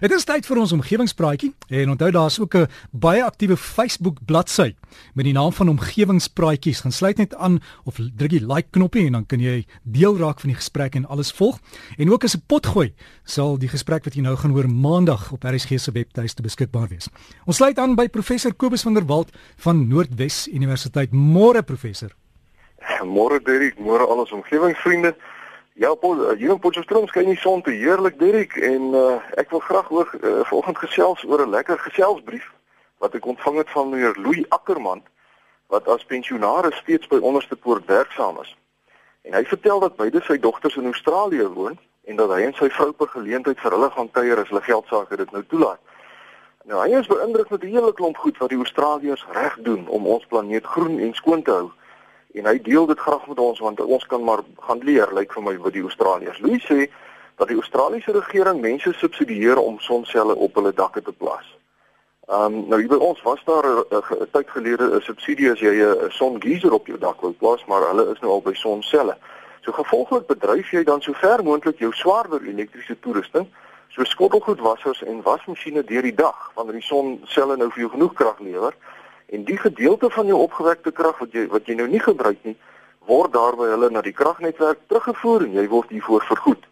Dit is tyd vir ons omgewingspraatjie en onthou daar's ook 'n baie aktiewe Facebook bladsy met die naam van Omgewingspraatjies. Gaan sluit net aan of druk die like knoppie en dan kan jy deel raak van die gesprek en alles volg. En ook as 'n potgooi sal die gesprek wat jy nou gaan hoor maandag op RSG se webtuiste beskikbaar wees. Ons sluit aan by professor Kobus van der Walt van Noordwes Universiteit. Môre professor. Môre Derek, môre al ons omgewingsvriende. Ja, eh, hier in Potchefstroom skyn die son te heerlik, Dirk, en uh, ek wil graag ook uh, vanoggend gesels oor 'n lekker geselsbrief wat ek ontvang het van meneer Louis Ackerman wat as pensionaris steeds by Onderste Poort werksaam is. En hy vertel dat beide sy dogters in Australië woon en dat hy en sy vrou per geleentheid vir hulle gaan kuier as hulle geld sake dit nou toelaat. Nou hy is beïndruk met die hele klomp goed wat die Australiërs reg doen om ons planeet groen en skoon te hou en hy deel dit graag met ons want ons kan maar gaan leer lyk vir my wat die Australiërs. Louis sê dat die Australiese regering mense subsidieer om sonselle op hulle dakke te plaas. Ehm um, nou hier by ons was daar 'n tyd gelede 'n subsidie as jy 'n songeyser op jou dak wou plaas, maar hulle is nou al by sonselle. So gevolglik bedryf jy dan so ver moontlik jou swaarder elektriese toerusting, so skottelgoedwassers en wasmasjiene deur die dag wanneer die sonselle nou vir jou genoeg krag lewer. En die gedeelte van jou opgewekte krag wat jy wat jy nou nie gebruik nie, word daarby hulle na die kragnetwerk teruggevoer en jy word hiervoor vergoed.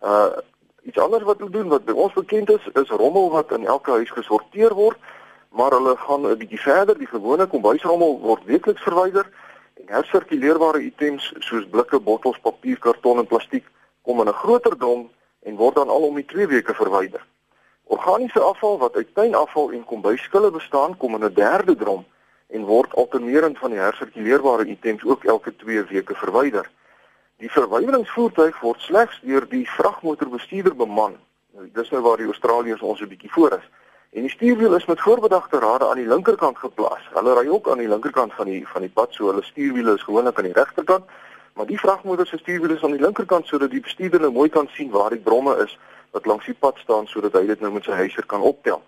Uh iets anders wat hulle doen wat by ons bekend is, is rommel wat in elke huis gesorteer word, maar hulle gaan 'n bietjie verder. Die gewone kombuisrommel word weekliks verwyder en hersirkuleerbare items soos blikke, bottels, papier, karton en plastiek kom in 'n groter dom en word dan al om die 2 weke verwyder. Organiese afval wat uit tuinafval en kombuisskille bestaan, kom in 'n derde drom en word alternerend van die hersirkuleerbare items ook elke 2 weke verwyder. Die verwyderingsvoertuig word slegs deur die vragmotorbestuurder beman. Nou, dis nou waar die Australiërs ons 'n bietjie voor is. En die stuurwiel is met voorbedagte rade aan die linkerkant geplaas. Hulle ry ook aan die linkerkant van die van die pad, so hulle stuurwiele is gewoonlik aan die regterkant, maar die vragmotor se stuurwiel is aan die linkerkant sodat die bestuurder nou mooi kan sien waar die bromme is wat langs die pad staan sodat hy dit nou met sy huiser kan optel.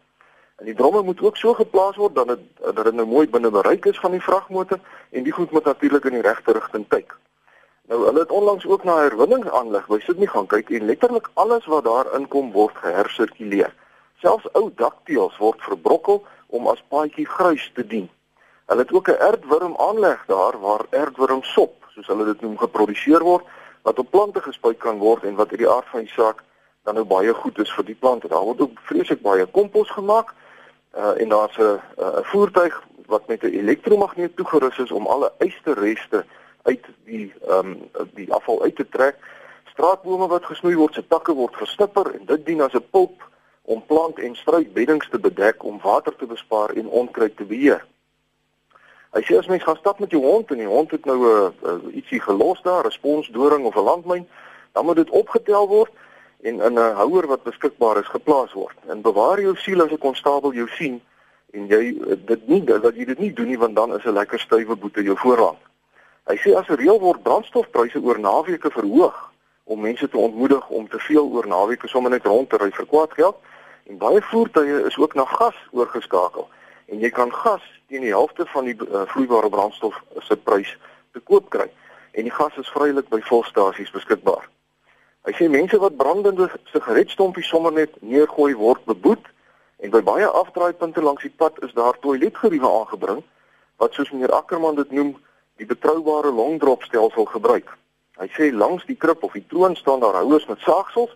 En die dromme moet ook so geplaas word dat dit dat dit nou mooi binne bereik is van die vragmotor en die goed moet natuurlik in die regte rigting kyk. Nou hulle het onlangs ook na herwinningsaanleg by Sydney gaan kyk en letterlik alles wat daar inkom word gehersirkuleer. Selfs ou dakteels word verbrokkel om as paadjie gruis te dien. Hulle het ook 'n aardwurm aanleg daar waar aardwurm sop, soos hulle dit noem, geproduseer word wat op plante gespuit kan word en wat uit die aard van die saak dan nou baie goed is vir die plante. Daar word ook vreeslik baie kompos gemaak. Uh en daar's 'n 'n voertuig wat met 'n elektromagneet toegerus is om alle ysterreste uit die ehm um, die afval uit te trek. Straatbome wat gesnoei word, se takke word gestipper en dit dien as 'n pulp om plant en struikbeddings te bedek om water te bespaar en onkruid te beheer. Hy sê as mens gaan stap met jou hond en die hond het nou 'n uh, uh, ietsie gelos daar, 'n sponsdoring of 'n landmyn, dan moet dit opgetel word en in 'n houer wat beskikbaar is geplaas word. En bewaar jou siel as 'n konstabel jou sien en jy dit nie dat jy dit nie doen nie want dan is 'n lekker stywe boete jou voorhand. Hy sê as 'n reël word brandstofpryse oor naweke verhoog om mense te ontmoedig om te veel oor naweke sommer net rond te ry vir kwaad geld en baie voertuie is ook na gas oorgeskakel en jy kan gas teen die helfte van die uh, vloeibare brandstof se prys te koop kry en die gas is vrylik by volstasies beskikbaar. Hy sê mense wat brandende sigaretstompies sommer net neergooi word beboet en by baie afdraaipunte langs die pad is daar toiletgeriewe aangebring wat soos meneer Ackerman dit noem die betroubare longdropstelsel gebruik. Hy sê langs die krib of die troon staan daar houers met saagsels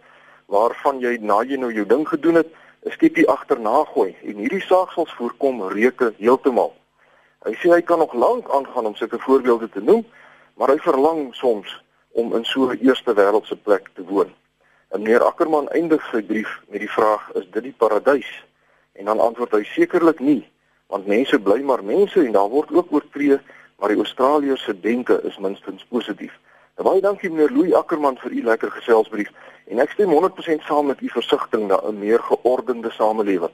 waarvan jy na jy nou jou ding gedoen het, 'n skiepie agterna gooi en hierdie saagsels voorkom reuke heeltemal. Hy sê hy kan nog lank aangaan om sulke voorbeelde te noem, maar hy verlang soms om in so 'n eerste wêreldse plek te woon. En meneer Ackerman eindig sy brief met die vraag: "Is dit die paradys?" En dan antwoord hy: "Sekerlik nie, want mense bly maar mense en daar word ook oortree, maar die Australiërs se denke is minstens positief." Nou, baie dankie meneer Louis Ackerman vir u lekker geselsbrief en ek stem 100% saam met u versigtiging na 'n meer geordende samelewing.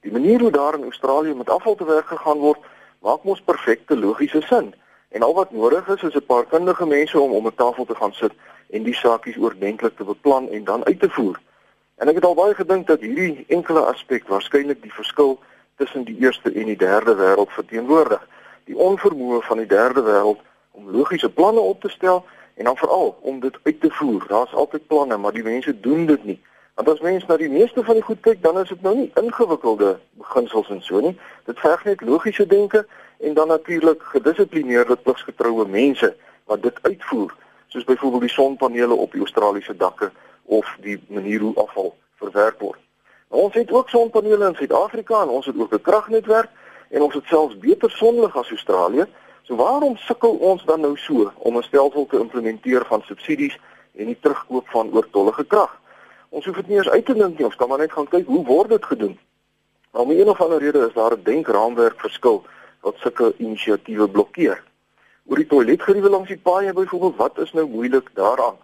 Die manier hoe daar in Australië met afval te werk gegaan word, maak mos perfekte logiese sin. En al wat nodig is is 'n paar kundige mense om om 'n tafel te gaan sit en die saakies oordentlik te beplan en dan uit te voer. En ek het al baie gedink dat hierdie enkele aspek waarskynlik die verskil tussen die eerste en die derde wêreld verteenwoordig. Die onvermoë van die derde wêreld om logiese planne op te stel en dan veral om dit uit te voer. Daar's altyd planne, maar die mense doen dit nie. Want as mens na die meeste van die goed kyk, dan is dit nou nie ingewikkelde beginsels en so nie. Dit verg net logiese denke en dan natuurlik gedissiplineerde pligsgetroue mense wat dit uitvoer, soos byvoorbeeld die sonpanele op die Australiese dakke of die manier hoe afval verwerk word. Nou, ons het ook sonpanele in Suid-Afrika en ons het ook 'n kragnetwerk en ons het selfs beter sonlig as Australië. So waarom sukkel ons dan nou so om 'n stelsel te implementeer van subsidies en die terugkoop van oortollige krag? Ons hoef dit nie eens uit te dink nie, ons kan maar net gaan kyk hoe word dit gedoen. Nou, om een of ander rede is daar 'n denkraamwerk verskil wat sulke inisiatiewe blokkeer. Oor die toiletgeriewe langs die paaie byvoorbeeld, wat is nou moeilik daaraan?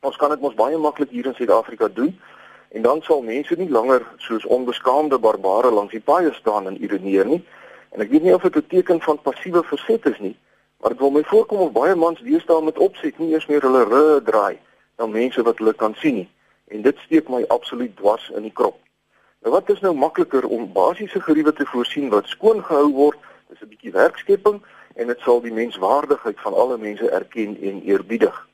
Ons kan dit mos baie maklik hier in Suid-Afrika doen en dan sal mense nie langer soos onbeskaamde barbare langs die paaie staan en ireneer nie. En ek weet nie of dit 'n teken van passiewe verset is nie, maar dit wil my voorkom of baie mans deesdae met opset nie eers meer hulle rug draai na mense wat hulle kan sien nie en dit steek my absoluut dwars in die krop. Nou wat is nou makliker om basiese geriewe te voorsien wat skoon gehou word? Dis 'n bietjie werkskepping en dit sal die menswaardigheid van alle mense erken en eerbiedig.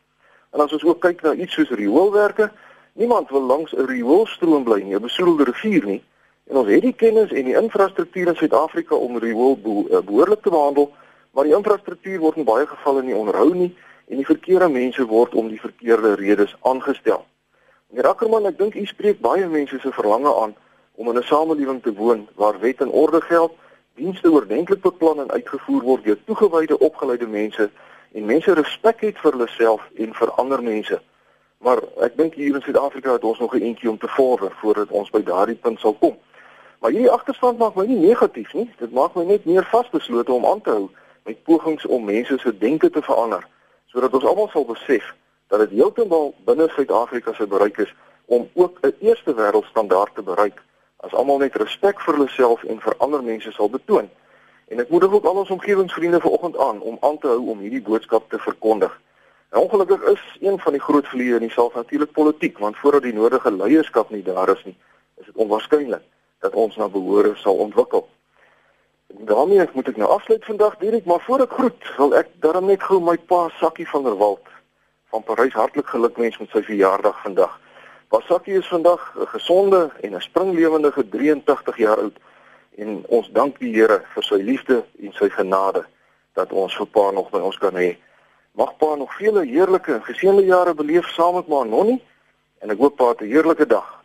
En as ons ook kyk na iets soos rioolwerke, niemand wil langs 'n rioolstroom bly nie, 'n besoedelde rivier nie. En ons het die kennis en die infrastruktuur in Suid-Afrika om riool eh, behoorlik te behandel, maar die infrastruktuur word in baie gevalle nie onderhou nie en die verkeerde mense word om die verkeerde redes aangestel. Meneer Ackerman, ek dink u spreek baie mense se verlange aan om in 'n samelewing te woon waar wet en orde geld, dienste oordentlik beplan en uitgevoer word deur toegewyde, opgeleide mense en mense respek het vir hulle self en vir ander mense. Maar ek dink hier in Suid-Afrika het ons nog 'n entjie om te vorder voordat ons by daardie punt sal kom. Maar hierdie agterstand maak my nie negatief nie, dit maak my net meer vasbeslote om aan te hou met pogings om mense se denke te verander sodat ons almal sal besef dat dit heeltemal binne Suid-Afrika se bereik is om ook 'n eerste wêreldstandaard te bereik as almal net respek vir hulle self en vir ander mense sal betoon. En ek moedig ook al ons omgewingsvriende vanoggend aan om aan te hou om hierdie boodskap te verkondig. En ongelukkig is een van die groot vlieë in die saak natuurlik politiek, want voordat die nodige leierskap nie daar is nie, is dit onwaarskynlik dat ons na behoore sal ontwikkel. Daarmee moet ek nou afsluit vandag direk, maar voor ek groet, wil ek darm net gou my pa Sakkie van der Walt van Parys hartlik gelukwens met sy verjaardag vandag. Basakkie is vandag 'n gesonde en 'n springlewendige 83 jaar oud en ons dank die Here vir sy liefde en sy genade dat ons vir pa nog by ons kan hê. Mag pa nog vele heerlike en geseënde jare beleef saam met ma Nonnie en ek hoop pa het 'n heerlike dag.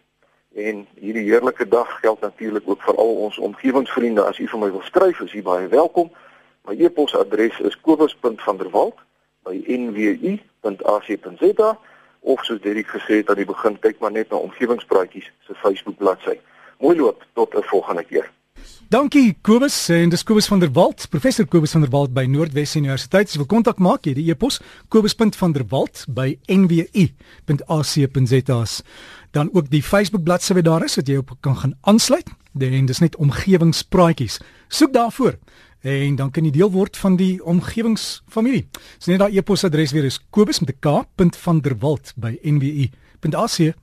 En hierdie heerlike dag geld natuurlik ook vir al ons omgewingsvriende. As u vir my wil skryf, is u baie welkom. My e-posadres is kobus.vanderwalt by nwu.ac.za of soos Derek gesê het aan die begin kyk maar net na omgewingspraatjies se Facebook bladsy. Mooi loop tot 'n volgende keer. Dankie Kobus en dis Kobus van der Walt, professor Kobus van der Walt by Noordwes Universiteit. As jy wil kontak maak, jy die e-pos kobus.vanderwalt@nwu.ac.za. Dan ook die Facebook bladsy wat daar is, wat jy op kan gaan aansluit. En dis net omgewingspraatjies. Soek daarvoor en dan kan jy deel word van die omgewingsfamilie. Dis net daai e-posadres weer is kobus met 'n k.vanderwalt by nwu.ac.za.